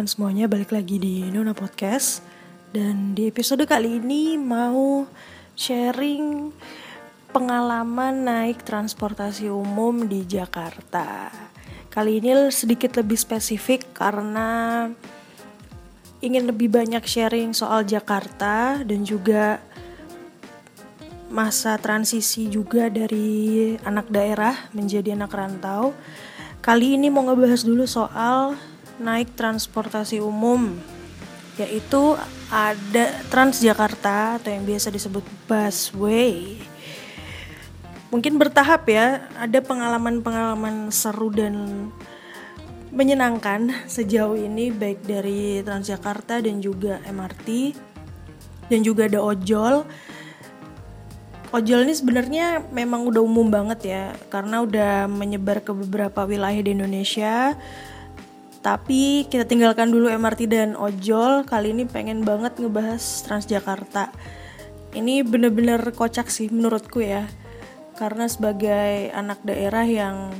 teman-teman semuanya, balik lagi di Nona Podcast. Dan di episode kali ini mau sharing pengalaman naik transportasi umum di Jakarta. Kali ini sedikit lebih spesifik karena ingin lebih banyak sharing soal Jakarta dan juga masa transisi juga dari anak daerah menjadi anak rantau. Kali ini mau ngebahas dulu soal naik transportasi umum yaitu ada Transjakarta atau yang biasa disebut busway. Mungkin bertahap ya, ada pengalaman-pengalaman seru dan menyenangkan sejauh ini baik dari Transjakarta dan juga MRT dan juga ada ojol. Ojol ini sebenarnya memang udah umum banget ya karena udah menyebar ke beberapa wilayah di Indonesia tapi kita tinggalkan dulu MRT dan ojol. Kali ini pengen banget ngebahas Transjakarta. Ini bener-bener kocak sih menurutku ya. Karena sebagai anak daerah yang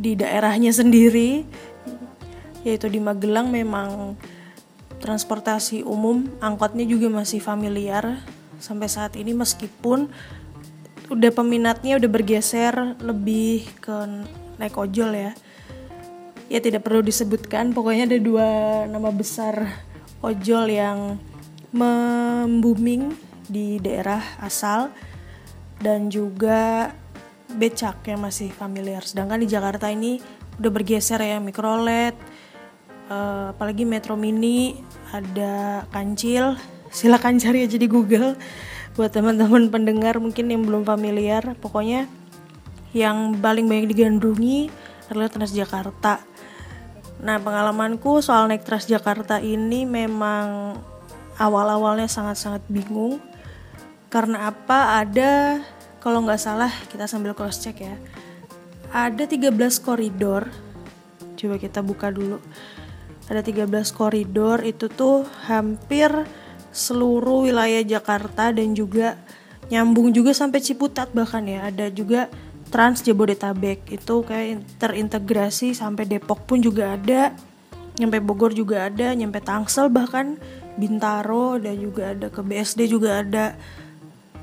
di daerahnya sendiri, yaitu di Magelang memang transportasi umum, angkotnya juga masih familiar sampai saat ini meskipun udah peminatnya udah bergeser lebih ke naik ojol ya ya tidak perlu disebutkan. Pokoknya ada dua nama besar ojol yang membuming di daerah asal dan juga becak yang masih familiar. Sedangkan di Jakarta ini udah bergeser ya mikrolet uh, apalagi metro mini ada kancil. Silakan cari aja di Google buat teman-teman pendengar mungkin yang belum familiar. Pokoknya yang paling banyak digandrungi adalah Transjakarta Nah pengalamanku soal naik Transjakarta ini memang awal-awalnya sangat-sangat bingung. Karena apa? Ada kalau nggak salah kita sambil cross check ya. Ada 13 koridor. Coba kita buka dulu. Ada 13 koridor itu tuh hampir seluruh wilayah Jakarta dan juga nyambung juga sampai Ciputat bahkan ya. Ada juga Trans Jabodetabek. Itu kayak terintegrasi sampai Depok pun juga ada nyampe Bogor juga ada nyampe Tangsel bahkan Bintaro dan juga ada ke BSD juga ada.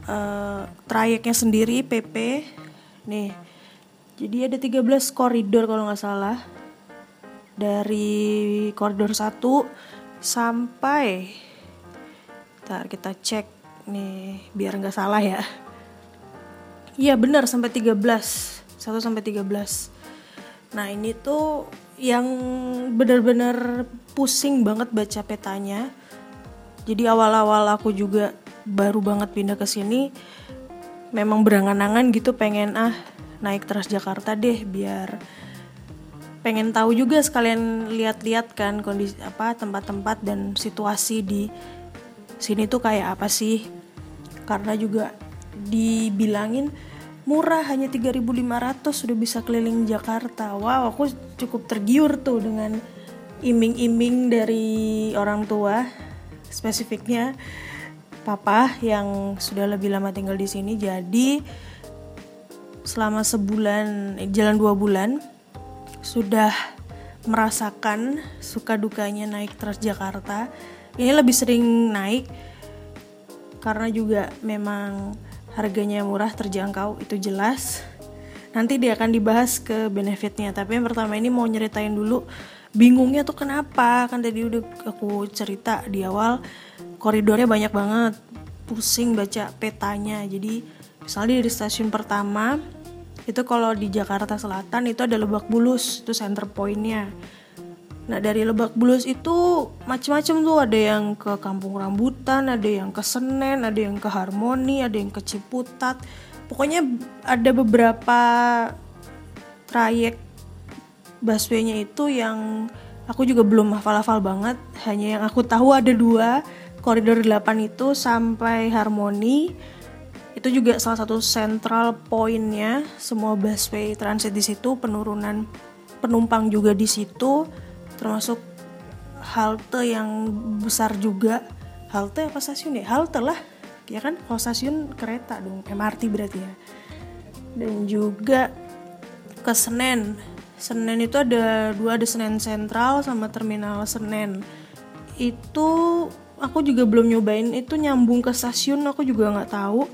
Uh, trayeknya sendiri PP nih jadi ada 13 koridor kalau nggak salah. Dari koridor 1 sampai ntar kita cek nih biar nggak salah ya Iya benar sampai 13 1 sampai 13 Nah ini tuh yang benar-benar pusing banget baca petanya. Jadi awal-awal aku juga baru banget pindah ke sini Memang berangan-angan gitu pengen ah naik Transjakarta deh biar pengen tahu juga sekalian lihat-lihat kan kondisi apa tempat-tempat dan situasi di sini tuh kayak apa sih? Karena juga dibilangin murah hanya 3.500 sudah bisa keliling Jakarta. Wow, aku cukup tergiur tuh dengan iming-iming dari orang tua, spesifiknya papa yang sudah lebih lama tinggal di sini. Jadi selama sebulan, eh, jalan dua bulan sudah merasakan suka dukanya naik Transjakarta. Ini lebih sering naik karena juga memang harganya murah terjangkau itu jelas. Nanti dia akan dibahas ke benefitnya. Tapi yang pertama ini mau nyeritain dulu bingungnya tuh kenapa? Kan tadi udah aku cerita di awal koridornya banyak banget. Pusing baca petanya. Jadi misalnya dari stasiun pertama itu kalau di Jakarta Selatan itu ada Lebak Bulus itu center pointnya Nah dari Lebak Bulus itu macam-macam tuh ada yang ke Kampung Rambutan, ada yang ke Senen, ada yang ke Harmoni, ada yang ke Ciputat. Pokoknya ada beberapa trayek busway-nya itu yang aku juga belum hafal-hafal banget. Hanya yang aku tahu ada dua koridor 8 itu sampai Harmoni. Itu juga salah satu central pointnya semua busway transit di situ penurunan penumpang juga di situ termasuk halte yang besar juga. Halte apa stasiun ya? Halte lah ya kan? Kalau stasiun kereta dong MRT berarti ya. Dan juga ke Senen. Senen itu ada dua ada Senen Sentral sama Terminal Senen. Itu aku juga belum nyobain itu nyambung ke stasiun aku juga nggak tahu.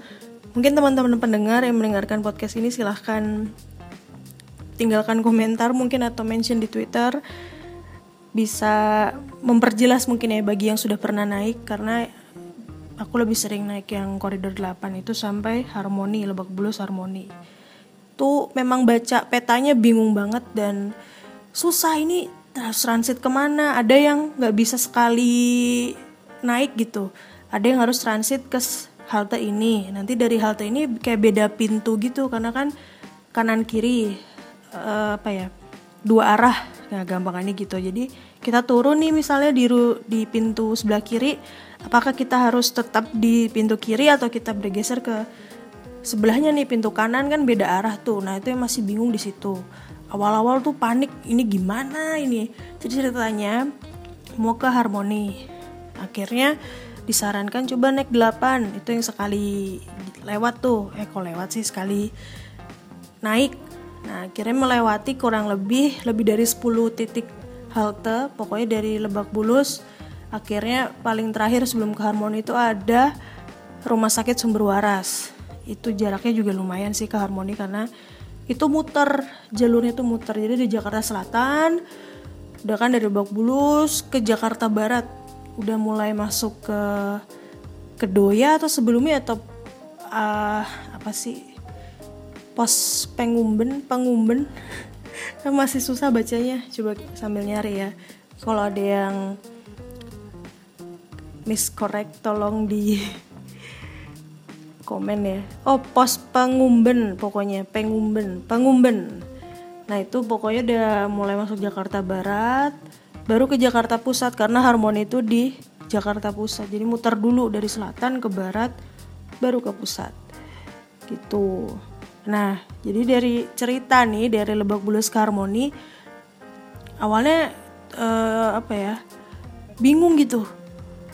Mungkin teman-teman pendengar yang mendengarkan podcast ini silahkan tinggalkan komentar mungkin atau mention di Twitter bisa memperjelas mungkin ya bagi yang sudah pernah naik karena aku lebih sering naik yang koridor 8 itu sampai Harmoni Lebak Bulus Harmoni. Tuh memang baca petanya bingung banget dan susah ini harus transit ke mana. Ada yang nggak bisa sekali naik gitu. Ada yang harus transit ke halte ini. Nanti dari halte ini kayak beda pintu gitu karena kan kanan kiri uh, apa ya dua arah ya gampangannya gitu. Jadi kita turun nih misalnya di di pintu sebelah kiri apakah kita harus tetap di pintu kiri atau kita bergeser ke sebelahnya nih? Pintu kanan kan beda arah tuh. Nah itu yang masih bingung di situ. Awal-awal tuh panik ini gimana ini? Jadi ceritanya mau ke harmoni. Akhirnya disarankan coba naik 8 itu yang sekali lewat tuh. Eh kok lewat sih? Sekali naik Nah, akhirnya melewati kurang lebih lebih dari 10 titik halte, pokoknya dari Lebak Bulus. Akhirnya paling terakhir sebelum ke Harmoni itu ada Rumah Sakit Sumber Waras. Itu jaraknya juga lumayan sih ke Harmoni karena itu muter, jalurnya itu muter. Jadi di Jakarta Selatan, udah kan dari Lebak Bulus ke Jakarta Barat, udah mulai masuk ke Kedoya atau sebelumnya atau uh, apa sih pos pengumben pengumben. Masih susah bacanya coba sambil nyari ya. Kalau ada yang miscorrect tolong di komen ya. Oh pos pengumben pokoknya pengumben pengumben. Nah itu pokoknya udah mulai masuk Jakarta Barat baru ke Jakarta Pusat karena Harmoni itu di Jakarta Pusat. Jadi muter dulu dari selatan ke barat baru ke pusat. Gitu Nah, jadi dari cerita nih dari Lebak Bulus Harmoni awalnya uh, apa ya? Bingung gitu.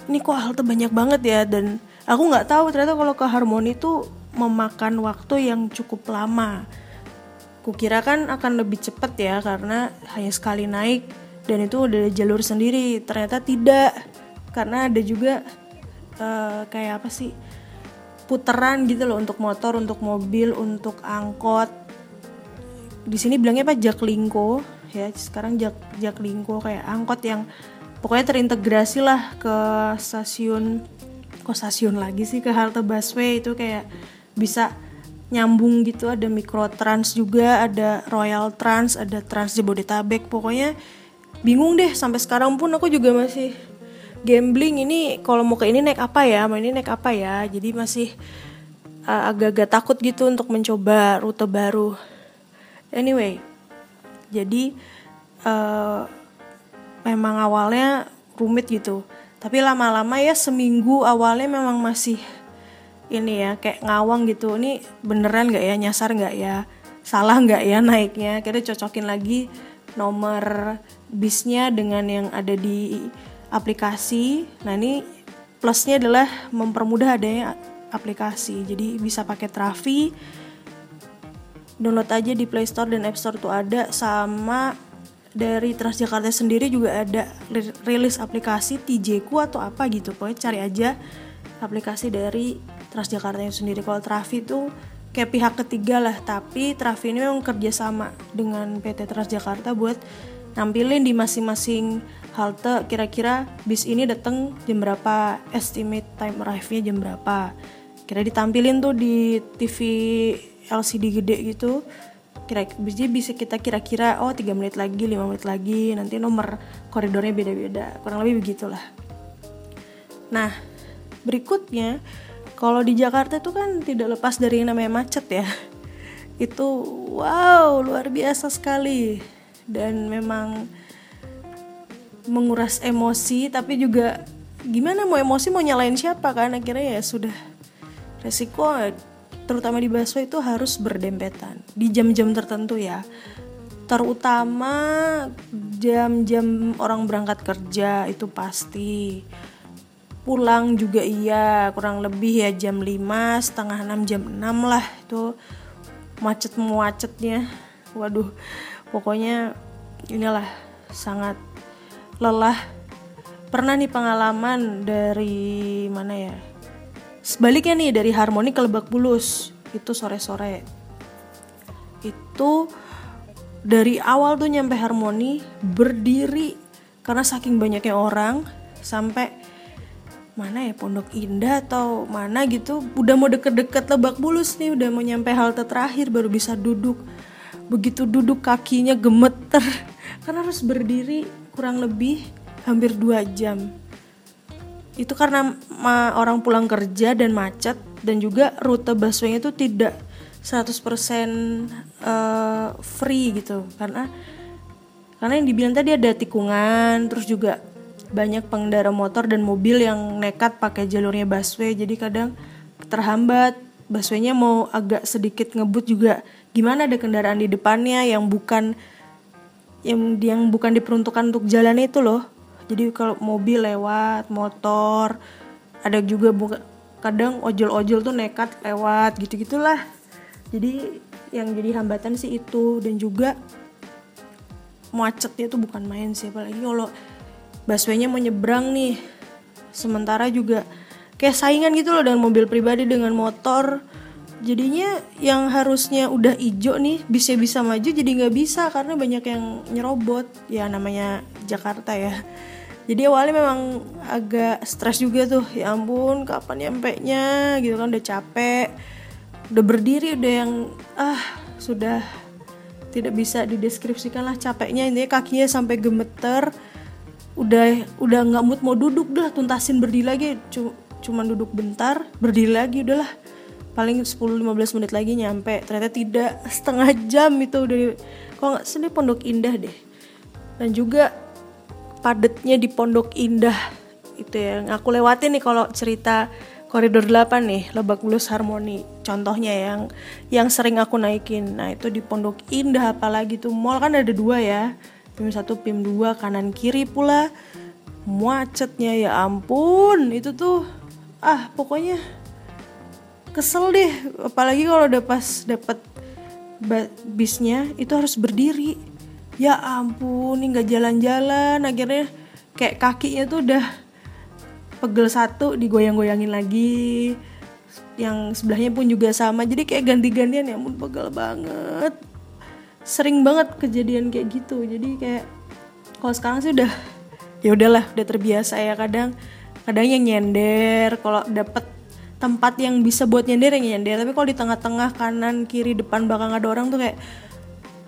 Ini kok halte banyak banget ya dan aku nggak tahu ternyata kalau ke Harmoni itu memakan waktu yang cukup lama. Kukira kan akan lebih cepat ya karena hanya sekali naik dan itu udah jalur sendiri. Ternyata tidak karena ada juga uh, kayak apa sih? Puteran gitu loh untuk motor, untuk mobil, untuk angkot. Di sini bilangnya apa jaklingko ya. Sekarang jak jaklingko kayak angkot yang pokoknya terintegrasi lah ke stasiun kok stasiun lagi sih ke halte busway itu kayak bisa nyambung gitu ada mikrotrans juga ada royal trans ada trans jabodetabek pokoknya bingung deh sampai sekarang pun aku juga masih gambling ini kalau mau ke ini naik apa ya? Mau ini naik apa ya? Jadi masih uh, agak-agak takut gitu untuk mencoba rute baru. Anyway jadi uh, memang awalnya rumit gitu. Tapi lama-lama ya seminggu awalnya memang masih ini ya kayak ngawang gitu. Ini beneran nggak ya? Nyasar nggak ya? Salah nggak ya naiknya? Kita cocokin lagi nomor bisnya dengan yang ada di aplikasi. Nah ini plusnya adalah mempermudah adanya aplikasi. Jadi bisa pakai Trafi, download aja di Play Store dan App Store tuh ada sama dari Transjakarta sendiri juga ada rilis aplikasi TJku atau apa gitu. Pokoknya cari aja aplikasi dari Transjakarta yang sendiri. Kalau Trafi tuh kayak pihak ketiga lah, tapi Trafi ini memang kerjasama dengan PT Transjakarta buat nampilin di masing-masing halte kira-kira bis ini datang jam berapa? Estimate time arrive-nya jam berapa? Kira ditampilin tuh di TV LCD gede gitu. Kira jadi bisa kita kira-kira oh 3 menit lagi 5 menit lagi nanti nomor koridornya beda-beda. Kurang lebih begitulah. Nah berikutnya kalau di Jakarta itu kan tidak lepas dari yang namanya macet ya. Itu wow luar biasa sekali. Dan memang menguras emosi tapi juga gimana mau emosi mau nyalain siapa kan? Akhirnya ya sudah resiko terutama di busway itu harus berdempetan. Di jam-jam tertentu ya. Terutama jam-jam orang berangkat kerja itu pasti. Pulang juga iya kurang lebih ya jam 5 setengah 6 jam 6 lah itu macet macetnya waduh pokoknya inilah sangat lelah. Pernah nih pengalaman dari mana ya? Sebaliknya nih dari Harmoni ke Lebak Bulus. Itu sore-sore. Itu dari awal tuh nyampe Harmoni berdiri. Karena saking banyaknya orang sampai mana ya Pondok Indah atau mana gitu. Udah mau deket-deket Lebak Bulus nih udah mau nyampe halte terakhir baru bisa duduk. Begitu duduk kakinya gemeter. Karena harus berdiri kurang lebih hampir dua jam. Itu karena orang pulang kerja dan macet dan juga rute busway itu tidak 100% uh, eh, free gitu. Karena karena yang dibilang tadi ada tikungan terus juga banyak pengendara motor dan mobil yang nekat pakai jalurnya busway. Jadi kadang terhambat buswaynya mau agak sedikit ngebut juga. Gimana ada kendaraan di depannya yang bukan yang yang bukan diperuntukkan untuk jalan itu loh. Jadi kalau mobil lewat motor ada juga buka, kadang ojol-ojol tuh nekat lewat gitu gitulah jadi yang jadi hambatan sih itu. Dan juga macetnya tuh bukan main sih apalagi kalau busway-nya mau nyebrang nih. Sementara juga kayak saingan gitu loh dengan mobil pribadi dengan motor jadinya yang harusnya udah ijo nih bisa bisa maju jadi nggak bisa karena banyak yang nyerobot. Ya namanya Jakarta ya. Jadi awalnya memang agak stres juga tuh. Ya ampun kapan nyampe nya gitu kan udah capek. Udah berdiri udah yang ah sudah tidak bisa dideskripsikan lah capeknya. Ini kakinya sampai gemeter. Udah udah nggak mood mau duduk dah tuntasin berdiri lagi. Cuman duduk bentar berdiri lagi udahlah paling 10-15 menit lagi nyampe. Ternyata tidak. Setengah jam itu udah kok nggak sini pondok indah deh. Dan juga padatnya di Pondok Indah itu yang aku lewatin nih kalau cerita koridor 8 nih Lebak Bulus Harmoni. Contohnya yang yang sering aku naikin. Nah itu di Pondok Indah apalagi tuh. Mall kan ada dua ya. PIM 1 PIM 2 kanan kiri pula. Macetnya ya ampun. Itu tuh ah pokoknya kesel deh apalagi kalau udah pas dapat bisnya itu harus berdiri. Ya ampun ini nggak jalan-jalan. Akhirnya kayak kakinya tuh udah pegel satu digoyang-goyangin lagi. Yang sebelahnya pun juga sama. Jadi kayak ganti-gantian ya ampun pegel banget. Sering banget kejadian kayak gitu. Jadi kayak kalau sekarang sih udah ya udahlah udah terbiasa ya kadang. Kadang yang nyender kalau dapet tempat yang bisa buat nyender yang nyender tapi kalau di tengah-tengah kanan kiri depan belakang ada orang tuh kayak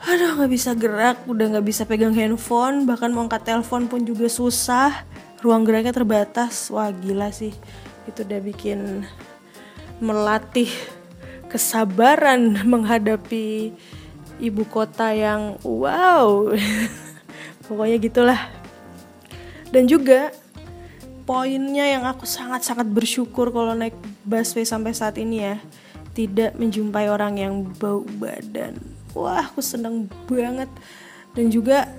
aduh nggak bisa gerak udah nggak bisa pegang handphone. Bahkan mau angkat telepon pun juga susah. Ruang geraknya terbatas. Wah gila sih. Itu udah bikin melatih kesabaran menghadapi ibu kota yang wow. Pokoknya gitulah. Dan juga poinnya yang aku sangat-sangat bersyukur kalau naik busway sampai saat ini ya tidak menjumpai orang yang bau badan. Wah aku seneng banget. Dan juga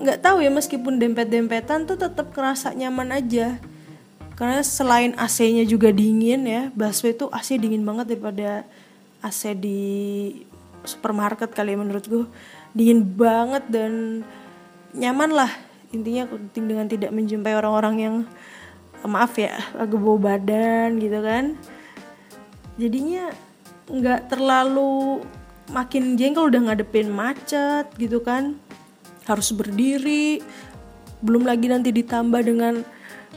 nggak tahu ya meskipun dempet-dempetan tuh tetap kerasa nyaman aja. Karena selain AC-nya juga dingin ya busway tuh AC dingin banget daripada AC di supermarket kali ya menurut gue dingin banget dan nyaman lah. Intinya dengan tidak menjumpai orang-orang yang maaf ya agak bau badan gitu kan. Jadinya nggak terlalu makin jengkel udah ngadepin macet gitu kan. Harus berdiri belum lagi nanti ditambah dengan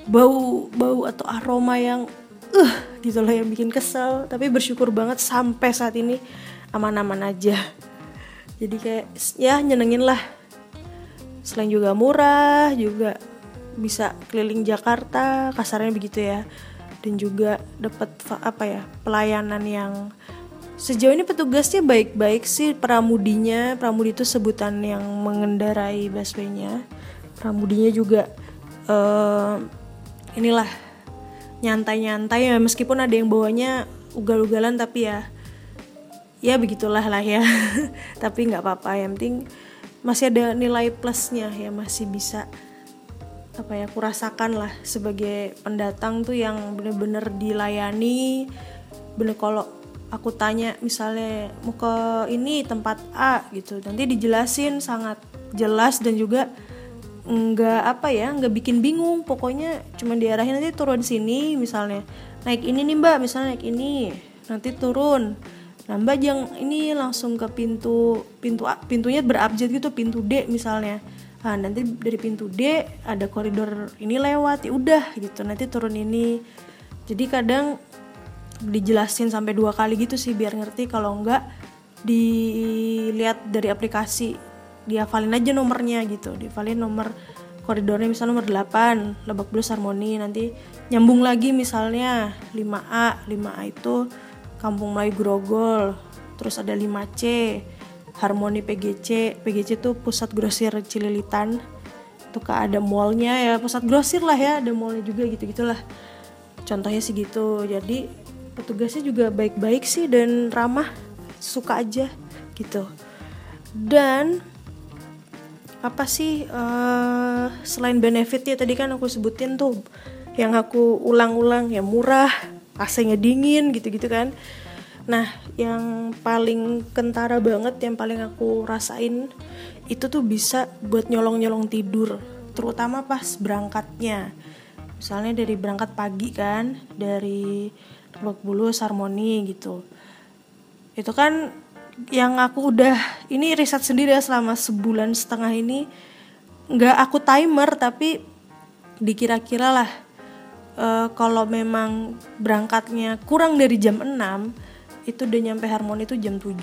bau bau atau aroma yang uh gitu lah yang bikin kesel. Tapi bersyukur banget sampai saat ini aman-aman aja. Jadi kayak ya nyenengin lah. Selain juga murah juga bisa keliling Jakarta kasarnya begitu ya dan juga dapat apa ya pelayanan yang Sejauh ini petugasnya baik-baik sih pramudinya. Pramudi itu sebutan yang mengendarai busway-nya. Pramudinya juga uh, inilah nyantai-nyantai ya meskipun ada yang bawanya ugal-ugalan tapi ya ya begitulah lah ya. tapi nggak apa-apa yang penting masih ada nilai plusnya ya masih bisa apa ya kurasakan lah sebagai pendatang tuh yang bener-bener dilayani. Bener kalau aku tanya misalnya mau ke ini tempat A gitu. Nanti dijelasin sangat jelas dan juga nggak apa ya nggak bikin bingung. Pokoknya cuma diarahin nanti turun sini misalnya. Naik ini nih mbak misalnya naik ini. Nanti turun. Nah mbak jangan ini langsung ke pintu pintu pintunya berabjad gitu pintu D misalnya nah nanti dari pintu D ada koridor ini lewat ya udah gitu. Nanti turun ini. Jadi kadang dijelasin sampai dua kali gitu sih biar ngerti. Kalau enggak dilihat dari aplikasi dihafalin aja nomornya gitu. Dihafalin nomor koridornya misalnya nomor 8 Lebak Bulus Harmoni. Nanti nyambung lagi misalnya 5A 5A itu Kampung Melayu Grogol terus ada 5C Harmoni PGC PGC itu pusat grosir Cililitan. Itu ada mallnya ya pusat grosir lah ya ada mallnya juga gitu gitulah contohnya sih gitu. Jadi petugasnya juga baik-baik sih dan ramah suka aja gitu. Dan apa sih uh, selain benefitnya tadi kan aku sebutin tuh yang aku ulang-ulang ya murah AC-nya dingin gitu-gitu kan nah yang paling kentara banget yang paling aku rasain itu tuh bisa buat nyolong-nyolong tidur terutama pas berangkatnya. Misalnya dari berangkat pagi kan dari Lebak Bulus Harmoni gitu. Itu kan yang aku udah ini riset sendiri ya selama sebulan setengah ini. Nggak aku timer tapi dikira-kira lah uh, kalau memang berangkatnya kurang dari jam 6 itu udah nyampe harmoni itu jam 7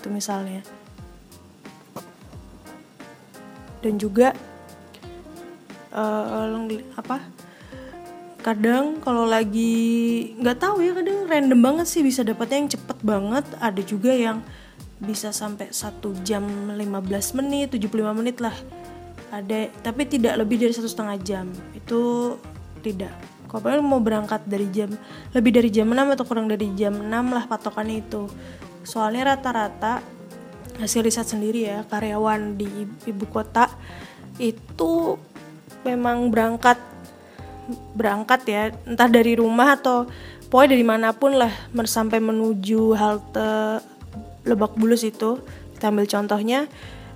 itu misalnya. Dan juga uh, apa kadang kalau lagi nggak tahu ya kadang random banget sih bisa dapetnya yang cepet banget. Ada juga yang bisa sampai satu jam 15 menit 75 menit lah. Ada tapi tidak lebih dari satu setengah jam. Itu tidak kalau mau berangkat dari jam lebih dari jam 6 atau kurang dari jam 6 lah patokannya itu. Soalnya rata-rata hasil riset sendiri ya karyawan di ibu kota itu memang berangkat berangkat ya entah dari rumah atau pokoknya dari mana pun lah sampai menuju halte Lebak Bulus itu. Kita ambil contohnya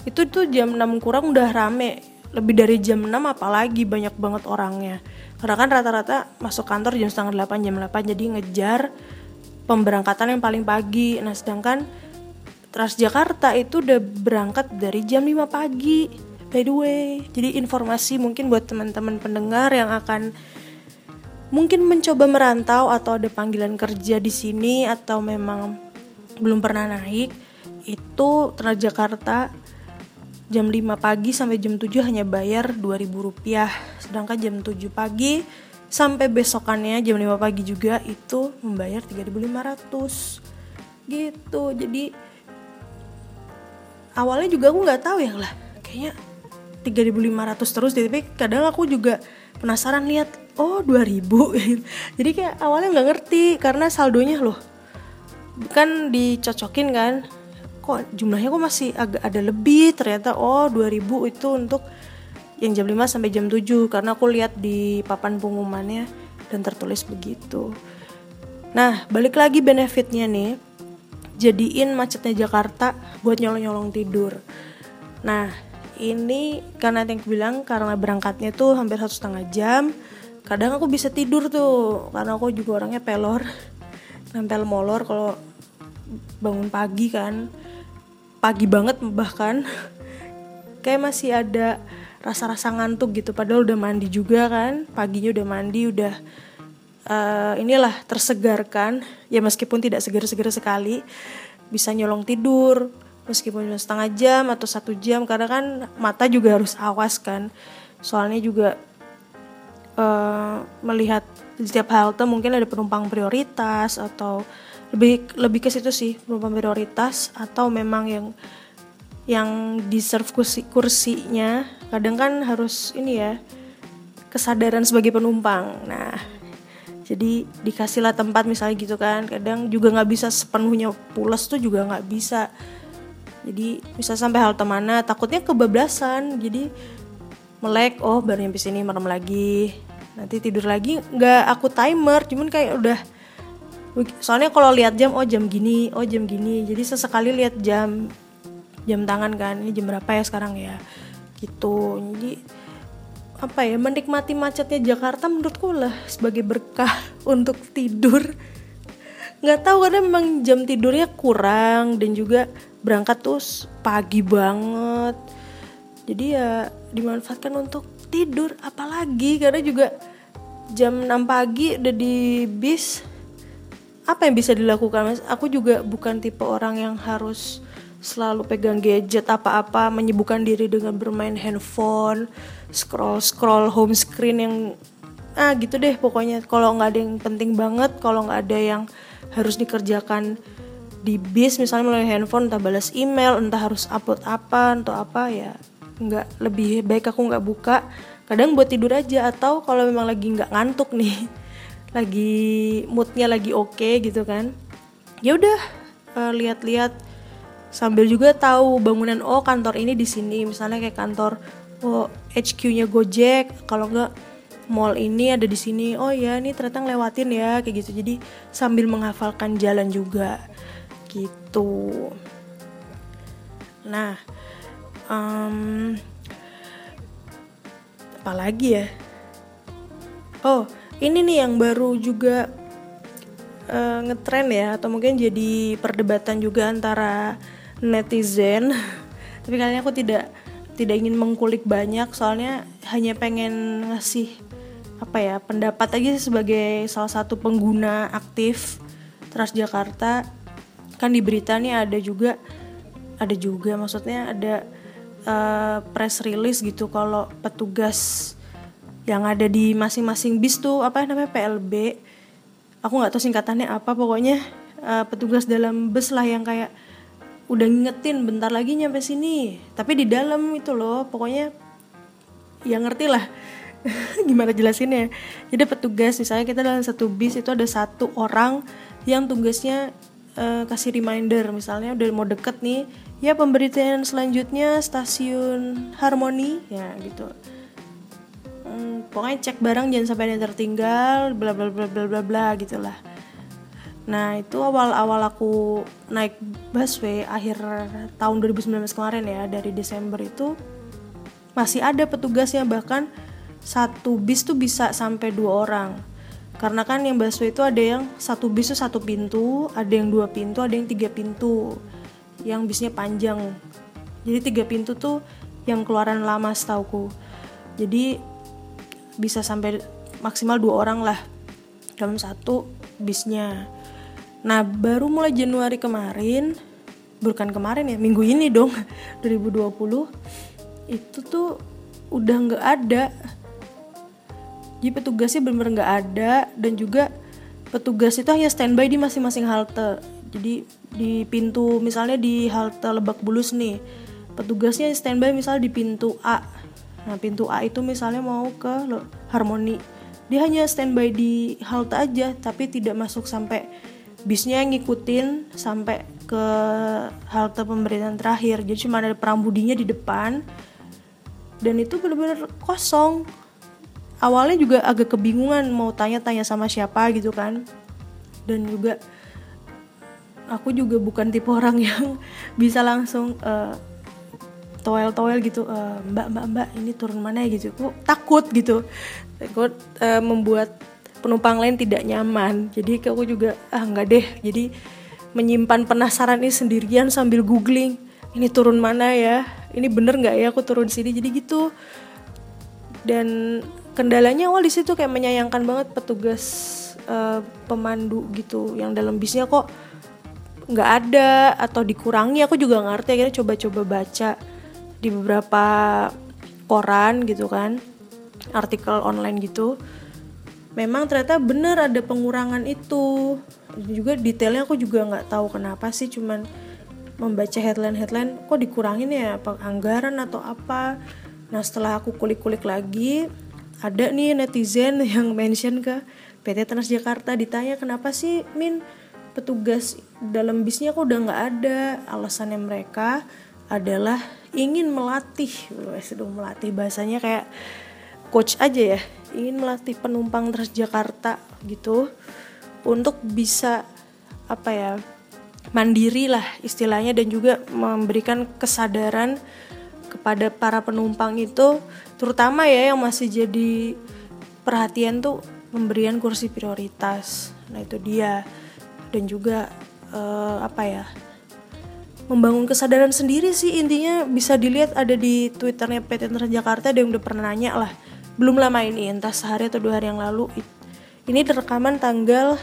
itu tuh jam 6 kurang udah rame lebih dari jam 6 apalagi banyak banget orangnya. Karena kan rata-rata masuk kantor jam setengah 8 jam 8 jadi ngejar pemberangkatan yang paling pagi. Nah sedangkan Transjakarta itu udah berangkat dari jam 5 pagi by the way. Jadi informasi mungkin buat teman-teman pendengar yang akan mungkin mencoba merantau atau ada panggilan kerja di sini atau memang belum pernah naik itu Transjakarta jam 5 pagi sampai jam 7 hanya bayar 2000 rupiah. Sedangkan jam 7 pagi sampai besokannya jam 5 pagi juga itu membayar 3500 gitu. Jadi awalnya juga aku nggak tahu ya lah kayaknya 3500 terus tapi kadang aku juga penasaran lihat oh 2000 jadi kayak awalnya nggak ngerti karena saldonya loh kan dicocokin kan kok jumlahnya kok masih agak ada lebih ternyata oh 2000 itu untuk yang jam 5 sampai jam 7 karena aku lihat di papan pengumumannya dan tertulis begitu. Nah balik lagi benefitnya nih jadiin macetnya Jakarta buat nyolong-nyolong tidur. Nah ini karena yang bilang karena berangkatnya tuh hampir satu setengah jam kadang aku bisa tidur tuh karena aku juga orangnya pelor nempel molor kalau bangun pagi kan pagi banget bahkan. Kayak masih ada rasa-rasa ngantuk gitu padahal udah mandi juga kan. Paginya udah mandi udah uh, inilah tersegarkan. Ya meskipun tidak segar-segar sekali bisa nyolong tidur meskipun setengah jam atau satu jam karena kan mata juga harus awas kan. Soalnya juga uh, melihat setiap halte mungkin ada penumpang prioritas atau lebih lebih ke situ sih penumpang prioritas atau memang yang yang di serve kursi kursinya. Kadang kan harus ini ya kesadaran sebagai penumpang. Nah jadi dikasihlah tempat misalnya gitu kan. Kadang juga nggak bisa sepenuhnya pulas tuh juga nggak bisa. Jadi bisa sampai halte mana takutnya kebablasan. Jadi melek oh baru nyampe sini merem lagi. Nanti tidur lagi nggak aku timer. Cuman kayak udah soalnya kalau lihat jam oh jam gini oh jam gini. Jadi sesekali lihat jam jam tangan kan. Ini jam berapa ya sekarang ya? Gitu. Jadi apa ya menikmati macetnya Jakarta menurutku lah sebagai berkah untuk tidur. Nggak tahu karena memang jam tidurnya kurang dan juga berangkat tuh pagi banget. Jadi ya dimanfaatkan untuk tidur apalagi karena juga jam 6 pagi udah di bis apa yang bisa dilakukan mas? Aku juga bukan tipe orang yang harus selalu pegang gadget apa-apa menyibukkan diri dengan bermain handphone scroll scroll home screen yang ah gitu deh pokoknya. Kalau nggak ada yang penting banget kalau nggak ada yang harus dikerjakan di bis misalnya melalui handphone entah balas email entah harus upload apa atau apa ya nggak lebih baik aku nggak buka. Kadang buat tidur aja atau kalau memang lagi nggak ngantuk nih lagi moodnya lagi oke okay, gitu kan. Ya udah uh, lihat-lihat. Sambil juga tahu bangunan oh kantor ini di sini. Misalnya kayak kantor oh HQ-nya Gojek. Kalau enggak mall ini ada di sini. Oh ya ini ternyata ngelewatin ya kayak gitu. Jadi sambil menghafalkan jalan juga gitu. Nah um, apalagi ya? Oh ini nih yang baru juga uh, ngetren ya atau mungkin jadi perdebatan juga antara netizen. Tapi kali ini aku tidak tidak ingin mengkulik banyak soalnya hanya pengen ngasih apa ya pendapat aja sebagai salah satu pengguna aktif Transjakarta. Kan di berita nih ada juga ada juga maksudnya ada uh, press release gitu kalau petugas yang ada di masing-masing bis tuh apa namanya PLB aku nggak tahu singkatannya apa pokoknya uh, petugas dalam bus lah yang kayak udah ngingetin bentar lagi nyampe sini. Tapi di dalam itu loh pokoknya ya ngerti lah gimana jelasinnya. Jadi petugas misalnya kita dalam satu bis itu ada satu orang yang tugasnya uh, kasih reminder. Misalnya udah mau deket nih ya pemberitaan selanjutnya stasiun Harmoni ya gitu hmm, pokoknya cek barang jangan sampai ada yang tertinggal bla bla bla bla bla bla gitulah. Nah itu awal-awal aku naik busway akhir tahun 2019 kemarin ya dari Desember itu masih ada petugasnya bahkan satu bis tuh bisa sampai dua orang. Karena kan yang busway itu ada yang satu bis tuh satu pintu ada yang dua pintu ada yang tiga pintu yang bisnya panjang. Jadi tiga pintu tuh yang keluaran lama setauku. Jadi bisa sampai maksimal dua orang lah dalam satu bisnya. Nah baru mulai Januari kemarin bukan kemarin ya minggu ini dong 2020 itu tuh udah nggak ada. Jadi petugasnya bener-bener nggak ada dan juga petugas itu hanya standby di masing-masing halte. Jadi di pintu misalnya di halte Lebak Bulus nih petugasnya standby misalnya di pintu A Nah pintu A itu misalnya mau ke Harmoni, dia hanya standby di halte aja, tapi tidak masuk sampai bisnya ngikutin sampai ke halte pemberitaan terakhir. Jadi cuma ada perambudinya di depan, dan itu benar-benar kosong. Awalnya juga agak kebingungan mau tanya-tanya sama siapa gitu kan, dan juga aku juga bukan tipe orang yang bisa langsung uh, toel-toel gitu e, mbak mbak mbak ini turun mana ya? Gitu. Aku takut gitu. Takut e, membuat penumpang lain tidak nyaman. Jadi aku juga ah nggak deh. Jadi menyimpan penasaran ini sendirian sambil googling ini turun mana ya? Ini bener nggak ya aku turun sini? Jadi gitu. Dan kendalanya awal di situ kayak menyayangkan banget petugas uh, pemandu gitu yang dalam bisnya kok nggak ada atau dikurangi. Aku juga ngerti akhirnya coba-coba baca di beberapa koran gitu kan artikel online gitu memang ternyata bener ada pengurangan itu. Juga detailnya aku juga nggak tahu kenapa sih cuman membaca headline headline kok dikurangin ya? Apa anggaran atau apa? Nah setelah aku kulik-kulik lagi ada nih netizen yang mention ke PT Transjakarta ditanya kenapa sih Min petugas dalam bisnya kok udah nggak ada? Alasannya mereka adalah ingin melatih sedang melatih bahasanya kayak coach aja ya ingin melatih penumpang Transjakarta gitu untuk bisa apa ya mandiri lah istilahnya dan juga memberikan kesadaran kepada para penumpang itu terutama ya yang masih jadi perhatian tuh pemberian kursi prioritas. Nah itu dia. Dan juga uh, apa ya membangun kesadaran sendiri sih. Intinya bisa dilihat ada di twitternya PT Transjakarta ada yang udah pernah nanya lah. Belum lama ini entah sehari atau dua hari yang lalu ini rekaman tanggal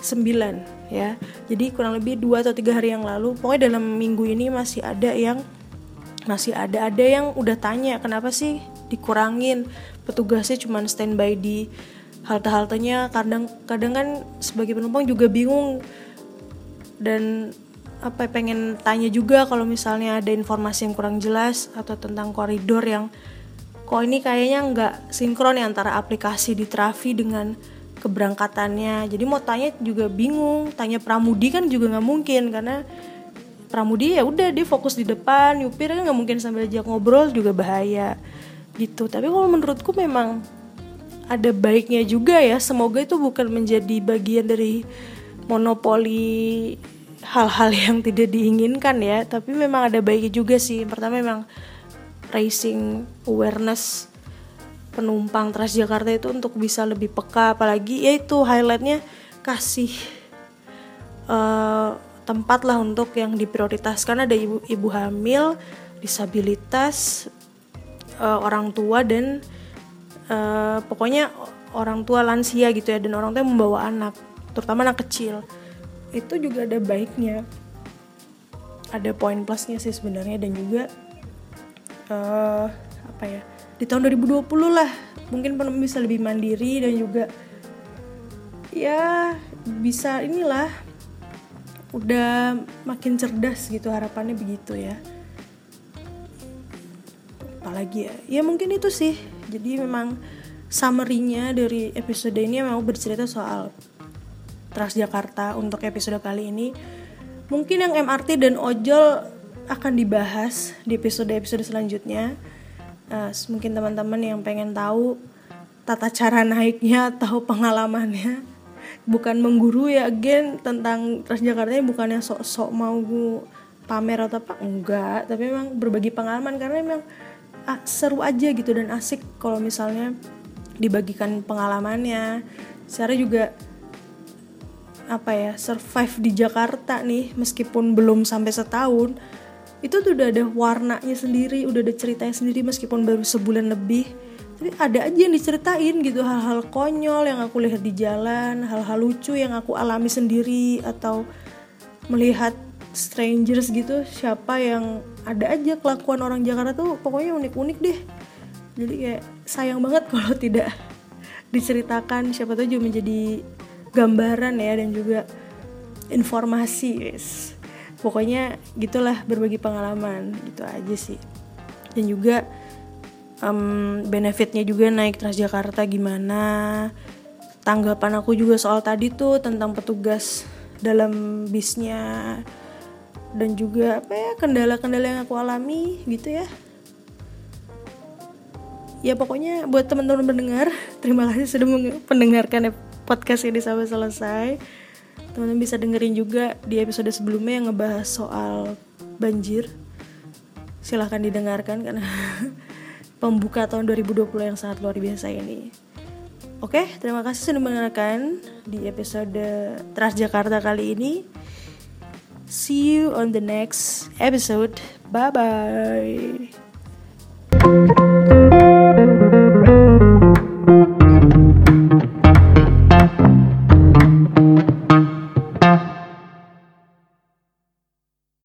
9 ya. Jadi kurang lebih dua atau tiga hari yang lalu pokoknya dalam minggu ini masih ada yang masih ada ada yang udah tanya kenapa sih dikurangin? Petugasnya cuma standby di halte-haltenya kadang kadang kan sebagai penumpang juga bingung. Dan apa pengen tanya juga kalau misalnya ada informasi yang kurang jelas atau tentang koridor yang kok ini kayaknya nggak sinkron ya antara aplikasi di Trafi dengan keberangkatannya. Jadi mau tanya juga bingung tanya pramudi kan juga nggak mungkin karena pramudi ya udah dia fokus di depan yupir kan nggak mungkin sambil ajak ngobrol juga bahaya gitu. Tapi kalau menurutku memang ada baiknya juga ya semoga itu bukan menjadi bagian dari monopoli hal-hal yang tidak diinginkan ya. Tapi memang ada baiknya juga sih. Pertama memang raising awareness penumpang Transjakarta itu untuk bisa lebih peka. Apalagi ya itu highlightnya kasih uh, tempat lah untuk yang diprioritaskan. Ada ibu ibu hamil disabilitas uh, orang tua dan uh, pokoknya orang tua lansia gitu ya. Dan orang tua yang membawa anak terutama anak kecil itu juga ada baiknya. Ada poin plusnya sih sebenarnya dan juga uh, apa ya di tahun 2020 lah. Mungkin penumpang bisa lebih mandiri dan juga ya bisa inilah udah makin cerdas gitu harapannya begitu ya. Apalagi ya ya mungkin itu sih. Jadi memang summary-nya dari episode ini memang bercerita soal Transjakarta untuk episode kali ini. Mungkin yang MRT dan ojol akan dibahas di episode-episode selanjutnya. Uh, mungkin teman-teman yang pengen tahu tata cara naiknya atau pengalamannya bukan mengguru ya again tentang Transjakarta ini bukan yang sok-sok mau pamer atau apa enggak tapi memang berbagi pengalaman karena memang ah, seru aja gitu dan asik kalau misalnya dibagikan pengalamannya secara juga apa ya survive di Jakarta nih meskipun belum sampai setahun itu tuh udah ada warnanya sendiri udah ada ceritanya sendiri meskipun baru sebulan lebih. Tapi ada aja yang diceritain gitu hal-hal konyol yang aku lihat di jalan hal-hal lucu yang aku alami sendiri atau melihat strangers gitu siapa yang ada aja kelakuan orang Jakarta tuh pokoknya unik-unik deh. Jadi kayak sayang banget kalau tidak diceritakan siapa tahu juga menjadi gambaran ya dan juga informasi guys. Pokoknya gitulah berbagi pengalaman gitu aja sih. Dan juga um, benefitnya juga naik Transjakarta gimana? Tanggapan aku juga soal tadi tuh tentang petugas dalam bisnya dan juga apa ya kendala-kendala yang aku alami gitu ya. Ya pokoknya buat teman-teman pendengar terima kasih sudah mendengarkan podcast ini sampai selesai. Teman-teman bisa dengerin juga di episode sebelumnya yang ngebahas soal banjir. Silahkan didengarkan karena pembuka tahun 2020 yang sangat luar biasa ini. Oke terima kasih sudah mendengarkan di episode Transjakarta kali ini. See you on the next episode. Bye bye